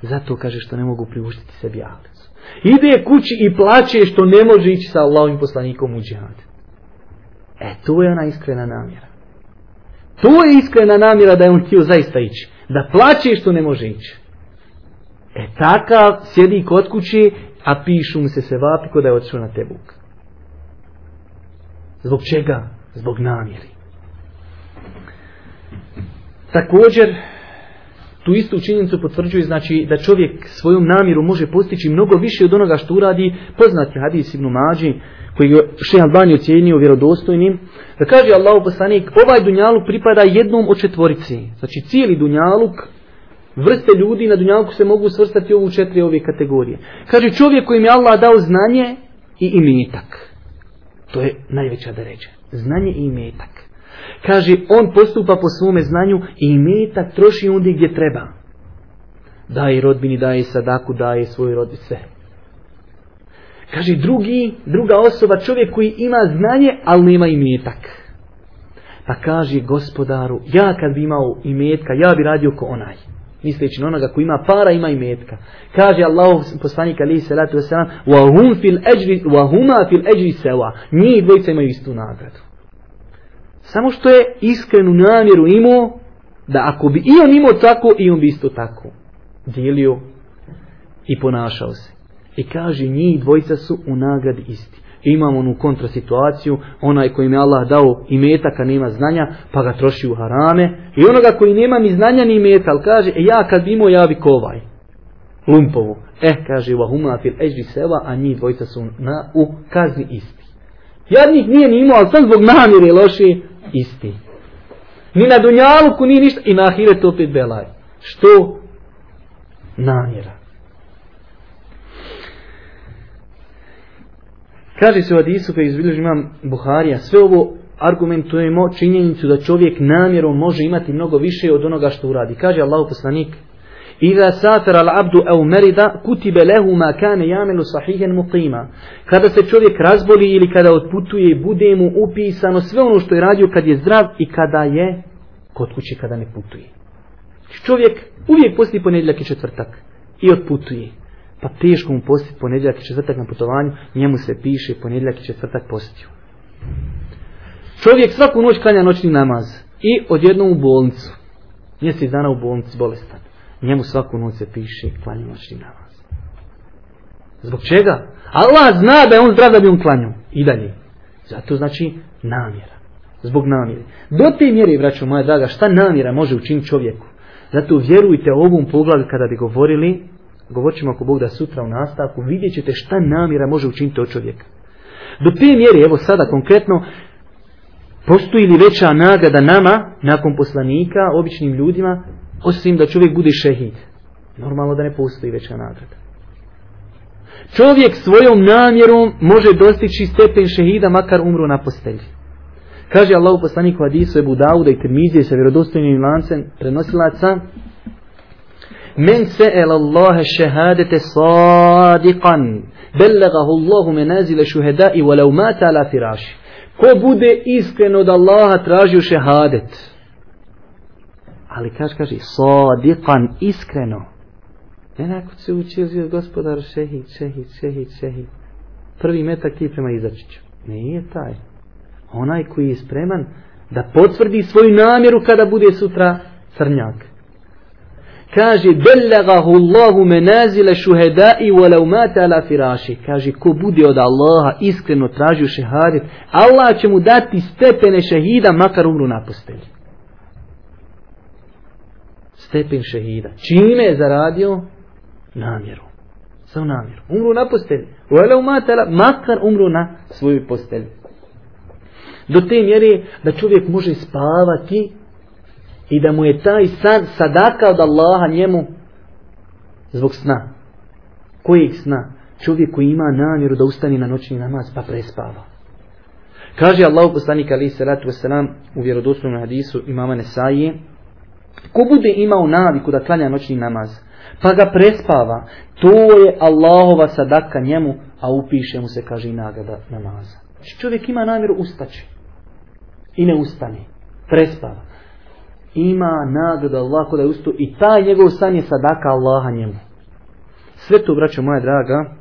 Zato kaže što ne mogu priuštiti sebi jahalicu. Ide kući i plaće što ne može ići sa Allahovim poslanikom u džihad. E, to je ona iskrena namjera. To je iskrena namjera da je on htio zaista ići. Da plaće što ne može ići. E takav sjedi kod kuće, a pišu mu se se vapi kod da je otišao na tebuk. Zbog čega? Zbog namjeri. Također, tu istu činjenicu potvrđuje znači da čovjek svojom namjeru može postići mnogo više od onoga što uradi poznati hadis Ibn Mađi koji je še Albani ocjenio vjerodostojnim da kaže Allahu poslanik ovaj dunjaluk pripada jednom od četvorice znači cijeli dunjaluk vrste ljudi na dunjalku se mogu svrstati u ovu četiri ove kategorije. Kaže čovjek kojim je Allah dao znanje i imetak. To je najveća deređa. Znanje i imetak. Kaže on postupa po svome znanju i imetak troši ondje gdje treba. Daje rodbini, daje sadaku, daje svoj rodice. Kaže drugi, druga osoba, čovjek koji ima znanje, ali nema imetak. Pa kaže gospodaru, ja kad bi imao imetka, ja bi radio ko onaj misleći na onoga koji ima para, ima i metka. Kaže Allah poslanik alihi salatu wasalam, وَهُمْ فِي الْأَجْرِ وَهُمَا فِي الْأَجْرِ سَوَا Njih dvojica imaju istu nagradu. Samo što je iskrenu namjeru imao, da ako bi i on imao tako, i on bi isto tako dijelio i ponašao se. I kaže, njih dvojica su u nagradi isti imamo onu kontrasituaciju, onaj koji je Allah dao i metaka nema znanja, pa ga troši u harame, i onoga koji nema ni znanja ni meta, ali kaže, e, ja kad bi imao, ja bi kovaj. Lumpovu. Eh, kaže, wa huma fil ežri seva, a njih dvojica su na, u kazni isti. Jadnik nije ni imao, ali sam zbog namire loši, isti. Ni na dunjaluku, ni ništa, i na ahiretu opet belaj. Što? Namjera. Kaže se u Adisu koji izbilježi imam Buharija, sve ovo argumentujemo činjenicu da čovjek namjerom može imati mnogo više od onoga što uradi. Kaže Allahu poslanik, Iza safir al abdu au merida kutibe lehu ma kane jamenu sahihen muqima. Kada se čovjek razboli ili kada otputuje, bude mu upisano sve ono što je radio kad je zdrav i kada je kod kuće kada ne putuje. Čovjek uvijek posti ponedljak i četvrtak i otputuje pa teško mu postiti ponedjeljak i četvrtak na putovanju, njemu se piše ponedjeljak i četvrtak postio. Čovjek svaku noć klanja noćni namaz i odjednom u bolnicu. Mjesec dana u bolnici bolestan. Njemu svaku noć se piše klanja noćni namaz. Zbog čega? Allah zna da je on zdrav da bi on klanjao. I dalje. Zato znači namjera. Zbog namjere. Do te mjere, braćo moja draga, šta namjera može učiniti čovjeku? Zato vjerujte ovom poglavlju kada bi govorili govorit ćemo ako Bog da sutra u nastavku, vidjet ćete šta namjera može učiniti od čovjeka. Do te mjere, evo sada konkretno, postoji li veća nagrada nama, nakon poslanika, običnim ljudima, osim da čovjek bude šehid. Normalno da ne postoji veća nagrada. Čovjek svojom namjerom može dostići stepen šehida, makar umru na postelji. Kaže Allah u poslaniku Hadisu Ebu Dauda i Tirmizije sa vjerodostojnim lancem prenosilaca, Men se'el Allahe šehadete sadiqan, bellegahu Allahu menazile šuhedai, walau mata ala firaši. Ko bude iskreno od Allaha tražio šehadet? Ali kaže, kaže, sadiqan, iskreno. Enako se učio gospodar šehid, šehid, šehid, šehid. Prvi metak ti prema izačiću. Nije taj. Onaj koji je spreman da potvrdi svoju namjeru kada bude sutra crnjak kaže belagahu Allahu menazile šuhedai walau mata ala firaši. Kaže ko bude od Allaha iskreno tražio šehadet Allah će mu dati stepene šehida makar umru na postelji. Stepen šehida. Čime je zaradio? Namjeru. Samo namjeru. Umru na postelji. Walau mata ala makar umru na svoju postelji. Do te mjere da čovjek može spavati i da mu je taj san sadaka od Allaha njemu zbog sna. Kojeg sna? Čovjek koji ima namjeru da ustani na noćni namaz pa prespava. Kaže Allahu poslanik ali salatu wasalam u vjerodostojnom hadisu imama Nesaije, ko bude imao naviku da klanja noćni namaz, pa ga prespava, to je Allahova sadaka njemu, a upiše mu se, kaže, i nagrada namaza. Znači čovjek ima namjeru ustaći i ne ustane, prespava. Ima nagrada Allah da ustu i taj njegov san je sadaka Allaha njemu. Sve to, braćo moja draga,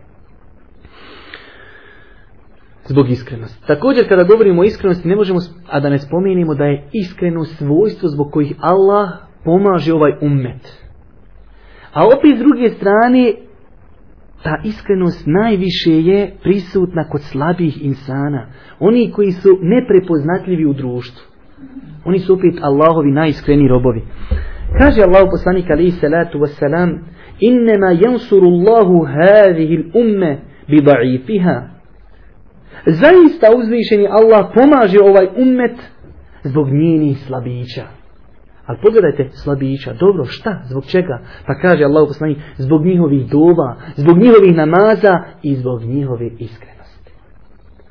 zbog iskrenosti. Također kada govorimo o iskrenosti ne možemo a da ne spomenimo da je iskreno svojstvo zbog kojih Allah pomaže ovaj ummet. A opet s druge strane ta iskrenost najviše je prisutna kod slabih insana. Oni koji su neprepoznatljivi u društvu. Oni su upit Allahovi najiskreni robovi. Kaže Allah poslanik alaihi salatu wassalam Innema jansuru Allahu hadihi l'umme bi da'ifiha Zaista uzvišeni Allah pomaže ovaj ummet zbog njenih slabića. Ali pogledajte slabića, dobro, šta, zbog čega? Pa kaže Allah poslanik, zbog njihovih doba, zbog njihovih namaza i zbog njihove iskrenosti.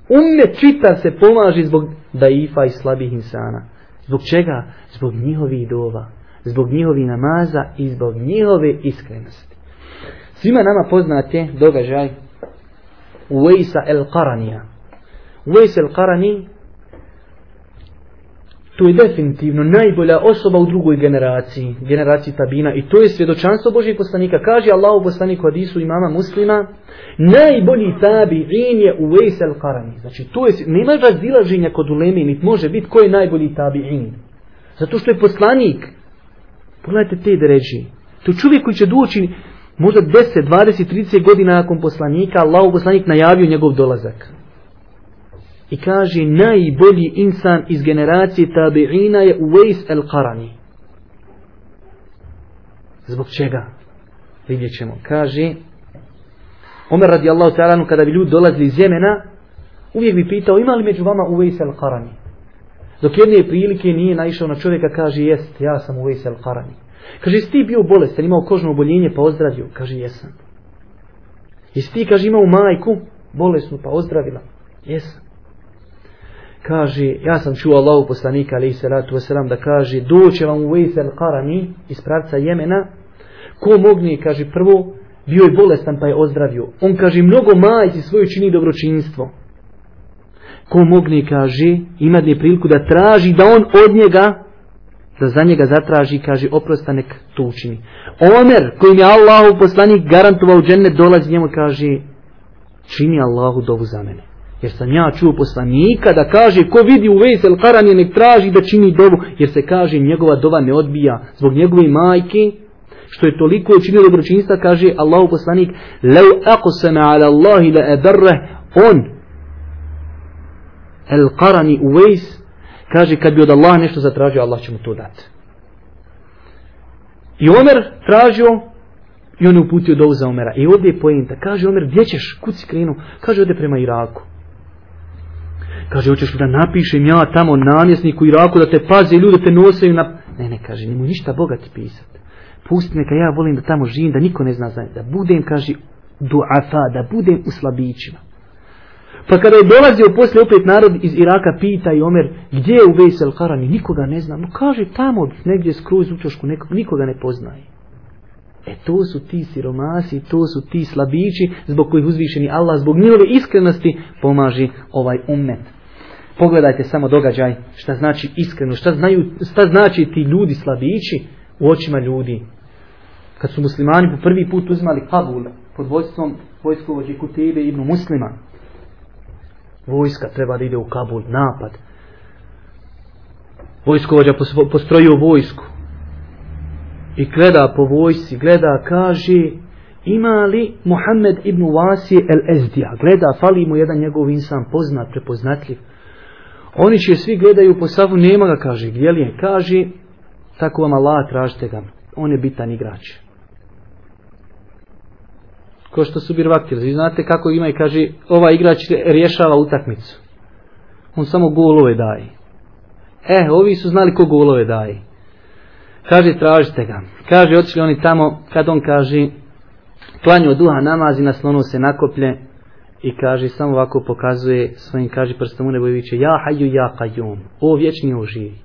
Ummet čita se pomaže zbog daifa i slabih insana. Zbog čega? Zbog njihovih dova, zbog njihovih namaza i zbog njihove iskrenosti. Svima nama poznate događaj Uvejsa el Karanija. Uvejsa el Qarani to je definitivno najbolja osoba u drugoj generaciji, generaciji tabina i to je svjedočanstvo Božih poslanika. Kaže Allah u poslaniku Hadisu imama muslima, najbolji tabi'in je Uvejs al-Qarani. Znači to je, nema razilaženja kod ulemi, niti može biti ko je najbolji tabi'in. Zato što je poslanik. Pogledajte te deređi. To je čovjek koji će doći možda 10, 20, 30 godina nakon poslanika, Allahu poslanik najavio njegov dolazak. I kaže najbolji insan iz generacije tabi'ina je Uwais el-Qarani. Zbog čega? Vidjet ćemo. Kaže Omer radijallahu ta'ala kada bi ljudi dolazili iz Jemena uvijek bi pitao ima li među vama Uwais el-Qarani? Dok jedne prilike nije naišao na čovjeka kaže jest, ja sam Uwais el-Qarani. Kaže, jesi ti bio bolestan, imao kožno oboljenje pa ozdravio? Kaže, jesam. Jesi ti, kaže, imao majku bolesnu pa ozdravila? Jesam kaže, ja sam čuo Allahu poslanika alaihi salatu wasalam da kaže, doće vam u Vejsel Karani iz pravca Jemena, ko mogne, kaže, prvo, bio je bolestan pa je ozdravio. On kaže, mnogo majci svoju čini dobročinstvo. Ko mogne, kaže, ima li priliku da traži da on od njega, da za njega zatraži, kaže, oprosta nek to učini. Omer, kojim je Allahu poslanik garantovao džennet, dolazi njemu, kaže, čini Allahu dovu za mene. Jer sam ja čuo poslanika da kaže ko vidi u vesel karanje nek traži da čini dovu. Jer se kaže njegova dova ne odbija zbog njegove majke. Što je toliko učinio dobročinstva kaže Allahu poslanik. Lau akusama ala Allahi la edarreh on. El karani u ves. Kaže kad bi od Allaha nešto zatražio Allah će mu to dati. I Omer tražio i on je uputio dovu za Omera. I ovdje je pojenta. Kaže Omer gdje ćeš? Kud si krenuo? Kaže ode prema Iraku. Kaže, hoćeš da napišem ja tamo namjesniku Iraku da te pazi ljudi te nosaju na... Ne, ne, kaže, nemoj ništa Boga ti pisati. Pusti neka ja volim da tamo živim, da niko ne zna za Da budem, kaže, duafa, da budem u slabićima. Pa kada je dolazio poslije opet narod iz Iraka, pita i Omer, gdje je u Vejsel Karani? Nikoga ne zna. No kaže, tamo, negdje skroz u čošku, nikoga ne poznaje. E to su ti siromasi, to su ti slabići zbog kojih uzvišeni Allah zbog njihove iskrenosti pomaži ovaj ummet. Pogledajte samo događaj šta znači iskreno, šta, znaju, šta znači ti ljudi slabići u očima ljudi. Kad su muslimani po prvi put uzmali Kabul pod vojstvom vojskovođe Kutebe ibn Muslima. Vojska treba da ide u Kabul, napad. Vojskovođa postrojio vojsku. I gleda po vojsi, gleda, kaže, ima li Muhammed ibn Wasi el Ezdija? Gleda, fali mu jedan njegov insan poznat, prepoznatljiv. Oni će svi gledaju po savu, nema ga, kaže, gdje li je? Kaže, tako vam Allah, tražite ga. On je bitan igrač. Ko što su birvaktir, vi znate kako ima i kaže, ova igrač rješava utakmicu. On samo golove daje. E, ovi su znali ko golove daje. Kaže, tražite ga. Kaže, otišli oni tamo, kad on kaže, klanju duha namazi, naslonu se nakoplje i kaže, samo ovako pokazuje svojim, kaže prstom u nebo i viče ja haju, ja kajum, o vječni o živi.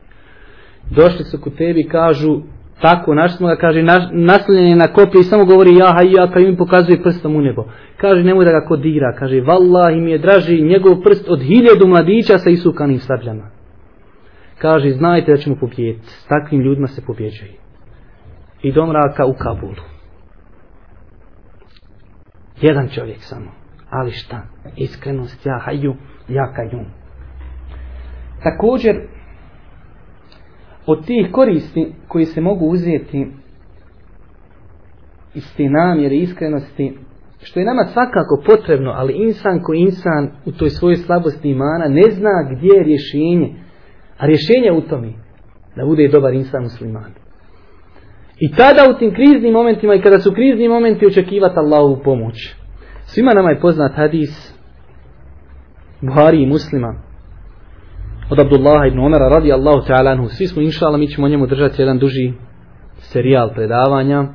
Došli su ku tebi kažu, tako, naš smo ga, kaže, naslonjen na koplje i samo govori, ja haju, ja kajum, pokazuje prstom u nebo. Kaže, nemoj da ga kod dira, kaže, vallahi mi je draži njegov prst od hiljadu mladića sa isukanim sabljama. Kaže, znajte da ćemo pobijeti s takvim ljudima se pobjeđaju. I do mraka u Kabulu. Jedan čovjek samo ali šta? Iskrenost, ja haju, ja kajum. Također, od tih koristi koji se mogu uzeti iz te namjere iskrenosti, što je nama svakako potrebno, ali insan ko insan u toj svojoj slabosti imana ne zna gdje je rješenje. A rješenje u tome da bude dobar insan musliman. I tada u tim kriznim momentima i kada su krizni momenti očekivati Allahovu pomoć. Svima nama je poznat hadis Buhari i muslima od Abdullaha ibn Omera radi Allahu ta'ala anhu. Svi smo inšala, mi ćemo njemu držati jedan duži serijal predavanja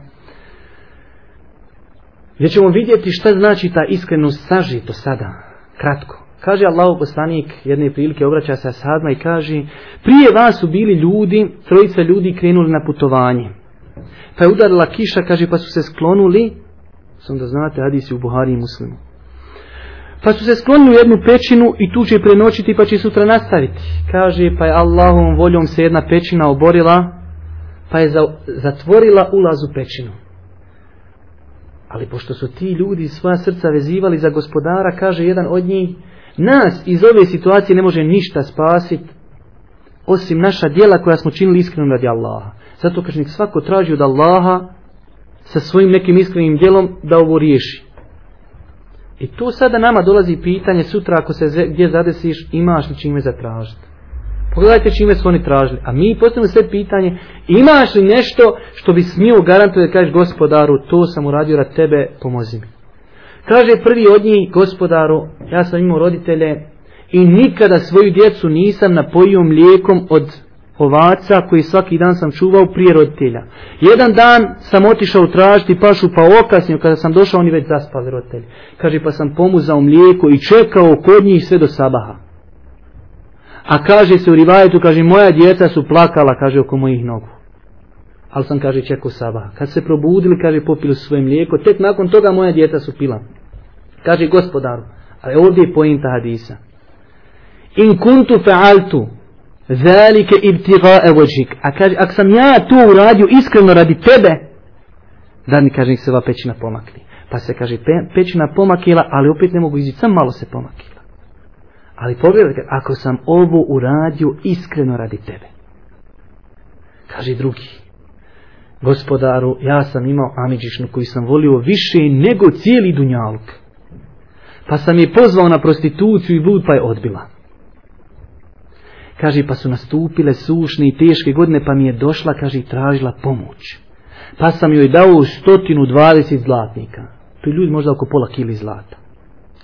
gdje ćemo vidjeti šta znači ta iskrenost sažito sada, kratko. Kaže Allahu poslanik jedne prilike obraća se sadma i kaže prije vas su bili ljudi, trojica ljudi krenuli na putovanje. Pa je udarila kiša, kaže pa su se sklonuli Sam da znate, hadisi u Buhari i Muslimu. Pa su se sklonili u jednu pećinu i tu će prenoćiti pa će sutra nastaviti. Kaže, pa je Allahom voljom se jedna pećina oborila, pa je za, zatvorila ulaz u pećinu. Ali pošto su ti ljudi svoja srca vezivali za gospodara, kaže jedan od njih, nas iz ove situacije ne može ništa spasiti, osim naša dijela koja smo činili iskreno radi Allaha. Zato kaže, svako traži od Allaha sa svojim nekim iskrenim djelom da ovo riješi. I tu sada nama dolazi pitanje sutra ako se gdje zadesiš imaš li čime zatražiti. Pogledajte čime su oni tražili. A mi postavimo sve pitanje imaš li nešto što bi smio garantovati da kažeš gospodaru to sam uradio rad tebe pomozi mi. Kaže prvi od njih gospodaru ja sam imao roditelje i nikada svoju djecu nisam napojio mlijekom od ovaca koji svaki dan sam čuvao prije roditelja. Jedan dan sam otišao tražiti pašu pa okasnio kada sam došao oni već zaspali roditelji. Kaže pa sam pomuzao mlijeko i čekao kod njih sve do sabaha. A kaže se u rivajetu, kaže moja djeca su plakala, kaže oko mojih nogu. Ali sam kaže čekao sabaha. Kad se probudili, kaže popili su svoje mlijeko, tek nakon toga moja djeca su pila. Kaže gospodaru, ali ovdje je pojenta hadisa. In kuntu fa'altu, Zalike ibtiga evođik. A kaže, ako sam ja to uradio iskreno radi tebe, da mi kaže, se ova pećina pomakni. Pa se kaže, pe, pećina pomakila, ali opet ne mogu izići, sam malo se pomakila. Ali pogledajte, ako sam ovo uradio iskreno radi tebe. Kaže drugi, gospodaru, ja sam imao Amidžišnu koju sam volio više nego cijeli dunjaluk. Pa sam je pozvao na prostituciju i blud pa je odbila. Kaže, pa su nastupile sušne i teške godine, pa mi je došla, kaže, i tražila pomoć. Pa sam joj dao 120 zlatnika. To je ljudi možda oko pola kili zlata.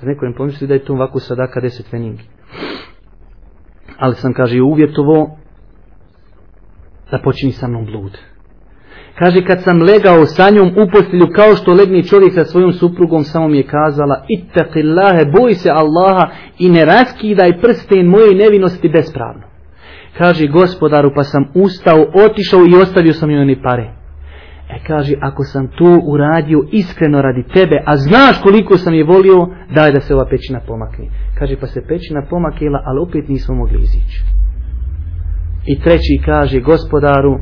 Da neko im pomisli da je to ovako sadaka deset veningi. Ali sam, kaže, uvjetovo da počini sa mnom blud. Kaže, kad sam legao sa njom u postelju kao što legni čovjek sa svojom suprugom, samo mi je kazala, ittaqillahe, boj se Allaha i ne raskidaj prsten moje nevinosti bespravno. Kaže, gospodaru, pa sam ustao, otišao i ostavio sam joj one pare. E, kaže, ako sam to uradio iskreno radi tebe, a znaš koliko sam je volio, daj da se ova pećina pomakne. Kaže, pa se pećina pomakela, ali opet nismo mogli izići. I treći kaže, gospodaru,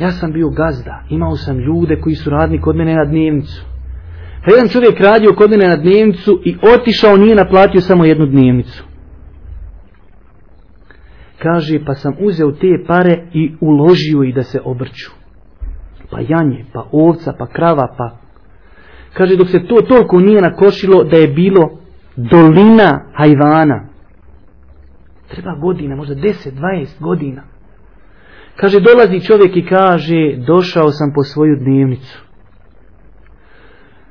Ja sam bio gazda, imao sam ljude koji su radni kod mene na dnevnicu. Pa jedan čovjek radio kod mene na dnevnicu i otišao, nije naplatio samo jednu dnevnicu. Kaže, pa sam uzeo te pare i uložio i da se obrću. Pa janje, pa ovca, pa krava, pa... Kaže, dok se to toliko nije nakošilo da je bilo dolina hajvana. Treba godina, možda 10-20 godina. Kaže, dolazi čovjek i kaže, došao sam po svoju dnevnicu.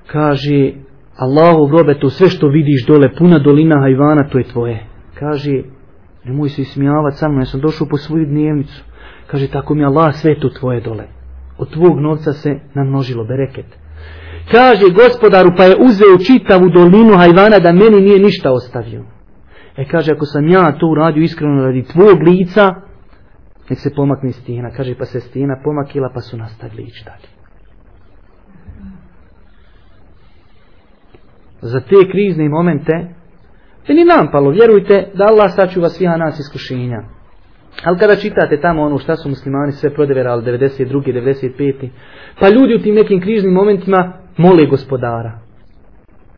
Kaže, Allahu robe, to sve što vidiš dole, puna dolina hajvana, to je tvoje. Kaže, nemoj se ismijavati sa mnom, ja sam došao po svoju dnevnicu. Kaže, tako mi Allah, sve to tvoje dole. Od tvog novca se namnožilo bereket. Kaže gospodaru pa je uzeo čitavu dolinu hajvana da meni nije ništa ostavio. E kaže ako sam ja to uradio iskreno radi tvog lica, nek se pomakne stina, Kaže pa se stina pomakila pa su nastavili ići dalje. Za te krizne momente, te ni nam palo, vjerujte da Allah sačuva svih nas iskušenja. Ali kada čitate tamo ono šta su muslimani sve prodeverali 92. 95. Pa ljudi u tim nekim križnim momentima mole gospodara.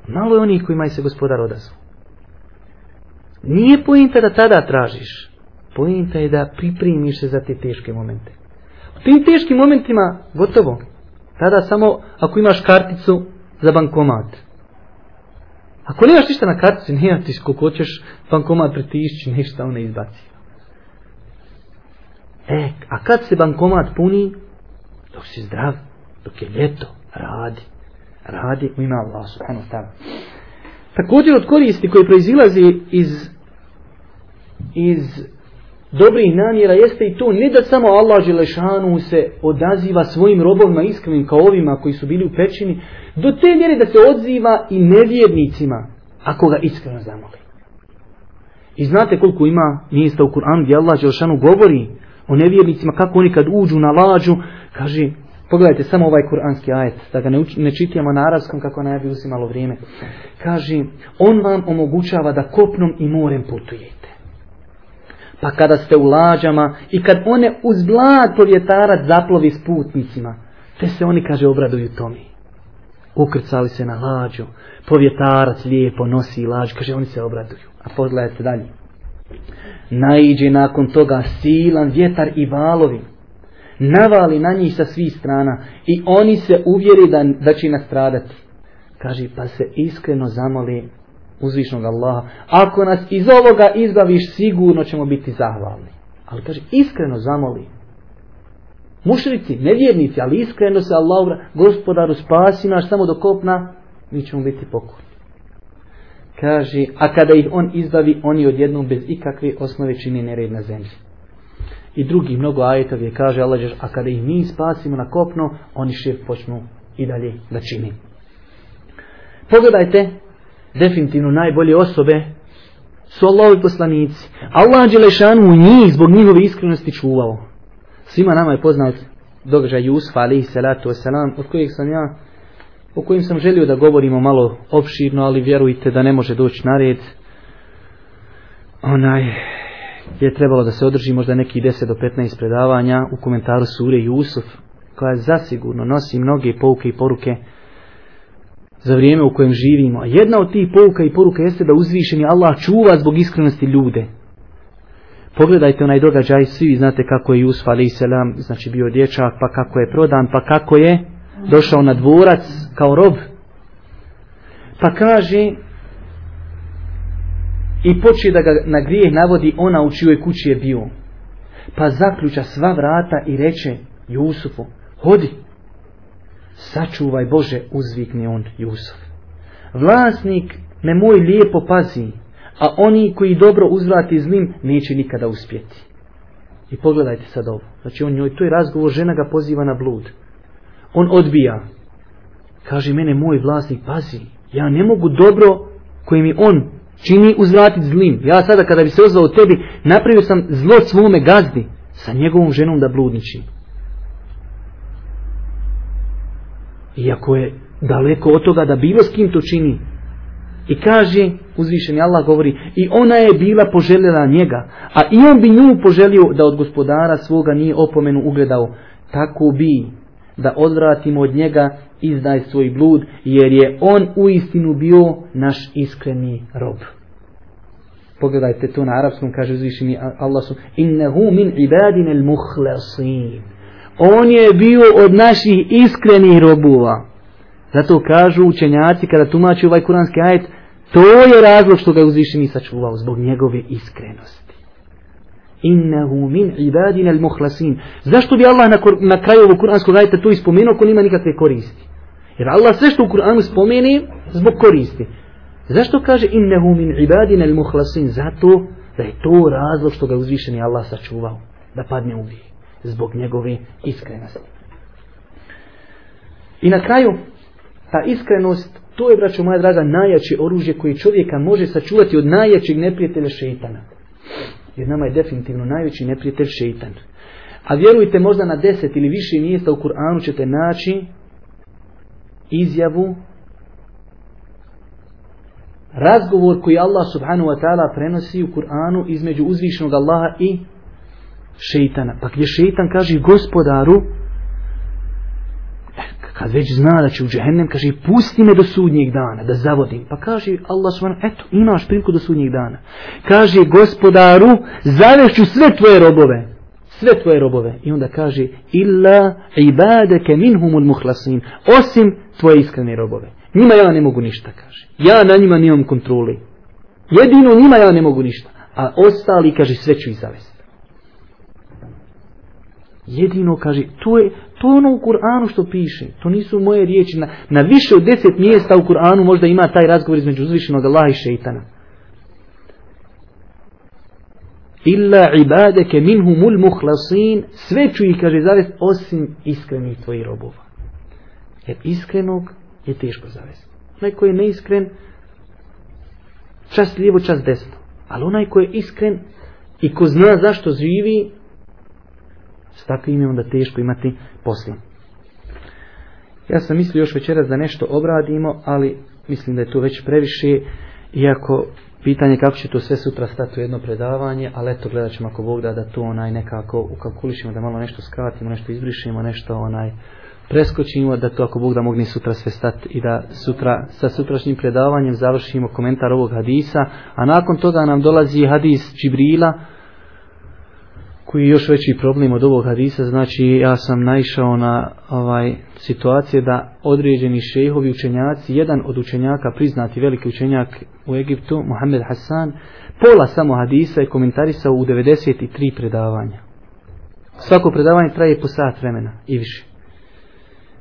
Malo je onih kojima se gospodar odazvu. Nije pojenta da tada tražiš. Pojenta je da pripremiš se za te teške momente. U tim teškim momentima gotovo. Tada samo ako imaš karticu za bankomat. Ako nemaš ništa na kartici, nema ti koliko hoćeš bankomat pritišći, ništa ona izbaci. E, a kad se bankomat puni, dok si zdrav, dok je ljeto, radi. Radi u Allah subhanahu ta'ala. Također od koristi koje proizilazi iz iz dobrih namjera jeste i to ne da samo Allah Želešanu se odaziva svojim robovima iskrenim kao ovima koji su bili u pećini, do te mjere da se odziva i nevjernicima ako ga iskreno zamoli. I znate koliko ima mjesta u Kur'anu gdje Allah Želešanu govori o nevjernicima, kako oni kad uđu na lađu, kaže, pogledajte samo ovaj kuranski ajet, da ga ne, uč, ne čitijemo na arabskom kako ne bi uzimalo vrijeme. Kaže, on vam omogućava da kopnom i morem putujete. Pa kada ste u lađama i kad one uz blag povjetarac zaplovi s putnicima, te se oni, kaže, obraduju tomi. Ukrcali se na lađu, povjetarac lijepo nosi lađu, kaže, oni se obraduju. A pogledajte dalje naiđe nakon toga silan vjetar i valovi, navali na njih sa svih strana i oni se uvjeri da, da će nastradati. Kaže, pa se iskreno zamoli uzvišnog Allaha, ako nas iz ovoga izbaviš, sigurno ćemo biti zahvalni. Ali kaže, iskreno zamoli. Mušrici, nevjernici, ali iskreno se Allah, gospodaru, spasi naš samo do kopna, mi ćemo biti pokorni kaže, a kada ih on izbavi, oni odjednom bez ikakve osnove čini nered na zemlji. I drugi mnogo ajetov je kaže Allah, a kada ih mi spasimo na kopno, oni šir počnu i dalje da čini. Pogledajte, definitivno najbolje osobe su Allahovi poslanici. Allah Đelešanu u njih zbog njihove iskrenosti čuvao. Svima nama je poznat događaj Jusfa alaihi salatu wasalam, od kojeg sam ja o kojim sam želio da govorimo malo opširno, ali vjerujte da ne može doći na red. Onaj je trebalo da se održi možda neki 10 do 15 predavanja u komentaru Sure Jusuf, koja zasigurno nosi mnoge pouke i poruke za vrijeme u kojem živimo. A jedna od tih pouka i poruka jeste da uzvišeni Allah čuva zbog iskrenosti ljude. Pogledajte onaj događaj, svi znate kako je Jusuf a.s. znači bio dječak, pa kako je prodan, pa kako je došao na dvorac kao rob pa kaže i počne da ga na grijeh navodi ona u čijoj kući je bio pa zaključa sva vrata i reče Jusufu hodi sačuvaj Bože uzvikne on Jusuf vlasnik me moj lijepo pazi a oni koji dobro uzvrati zlim neće nikada uspjeti i pogledajte sad ovo znači on njoj to je razgovor žena ga poziva na blud on odbija. Kaže mene moj vlasnik, pazi, ja ne mogu dobro koje mi on čini uzvratiti zlim. Ja sada kada bi se ozvao tebi, napravio sam zlo svome gazdi sa njegovom ženom da bludničim. Iako je daleko od toga da bilo s kim to čini. I kaže, uzvišeni Allah govori, i ona je bila poželjela njega, a i on bi nju poželio da od gospodara svoga nije opomenu ugledao. Tako bi da odvratimo od njega izdaj svoj blud, jer je on u istinu bio naš iskreni rob. Pogledajte to na arapskom, kaže uzvišeni Allah su, innehu min ibadin el muhlasin. On je bio od naših iskrenih robova. Zato kažu učenjaci kada tumači ovaj kuranski ajet, to je razlog što ga uzvišeni sačuvao zbog njegove iskrenosti innahu min ibadina al-mukhlasin. Zašto bi Allah na, na kraju ovog kuranskog ajeta to ispomenuo ako nima nikakve koristi? Jer Allah sve što u Kur'anu spomeni zbog koristi. Zašto kaže innahu min ibadina al-mukhlasin? Zato da je to razlog što ga uzvišeni Allah sačuvao da padne u grije zbog njegove iskrenosti. I na kraju Ta iskrenost, to je, braćo moja draga, najjače oružje koje čovjeka može sačuvati od najjačeg neprijatelja šeitana. Jer nama je definitivno najveći neprijatelj šeitan. A vjerujte, možda na deset ili više mjesta u Kur'anu ćete naći izjavu razgovor koji Allah subhanahu wa ta'ala prenosi u Kur'anu između uzvišenog Allaha i šeitana. Pa gdje šeitan kaže gospodaru, e, kad već zna da će u džehennem, kaže pusti me do sudnjeg dana, da zavodim. Pa kaže Allah subhanahu, eto imaš priliku do sudnjeg dana. Kaže gospodaru, zavešću sve tvoje robove. Sve tvoje robove. I onda kaže, illa ibadeke minhumul muhlasin. Osim tvoje iskrene robove. Njima ja ne mogu ništa, kaže. Ja na njima nemam kontroli. Jedino njima ja ne mogu ništa. A ostali, kaže, sve ću ih zavesti. Jedino, kaže, to je, to je ono u Kur'anu što piše. To nisu moje riječi. Na, na više od deset mjesta u Kur'anu možda ima taj razgovor između uzvišenog Allaha i šeitana. Illa ibadeke minhumul muhlasin. Sve ću ih, kaže, zavest, osim iskrenih tvojih robova. Jer iskrenog je teško zavesti. Onaj koji je neiskren, čas lijevo, čas desno. Ali onaj koji je iskren i ko zna zašto živi, s takvim je onda teško imati poslije. Ja sam mislio još večeras da nešto obradimo, ali mislim da je to već previše, iako pitanje kako će to sve sutra stati u jedno predavanje, ali eto gledat ćemo ako Bog da da to onaj nekako ukalkulišemo, da malo nešto skratimo, nešto izbrišemo, nešto onaj preskočimo, da to ako Bog da mogni sutra sve stati i da sutra sa sutrašnjim predavanjem završimo komentar ovog hadisa, a nakon toga nam dolazi hadis Džibrila, koji je još veći problem od ovog hadisa, znači ja sam naišao na ovaj situacije da određeni šehovi učenjaci, jedan od učenjaka, priznati veliki učenjak u Egiptu, Mohamed Hassan, pola samo hadisa je komentarisao u 93 predavanja. Svako predavanje traje po sat vremena i više.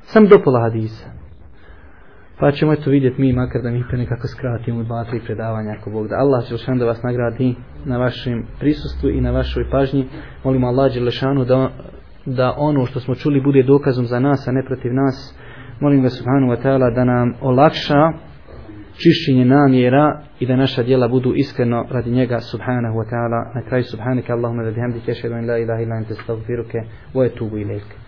Sam do pola hadisa. Pa ćemo eto vidjeti mi makar da mi to nekako skratimo dva, tri predavanja ako Bog da. Allah će da vas nagradi na vašem prisustvu i na vašoj pažnji. Molimo Allah Đelešanu da, da ono što smo čuli bude dokazom za nas, a ne protiv nas. Molim ga Subhanu wa ta'ala da nam olakša čišćenje namjera i da naša djela budu iskreno radi njega Subhanahu wa ta'ala. Na kraju Subhanika Allahumma da bihamdike šedu in la ilaha illa ente stavfiruke wa etubu ilike.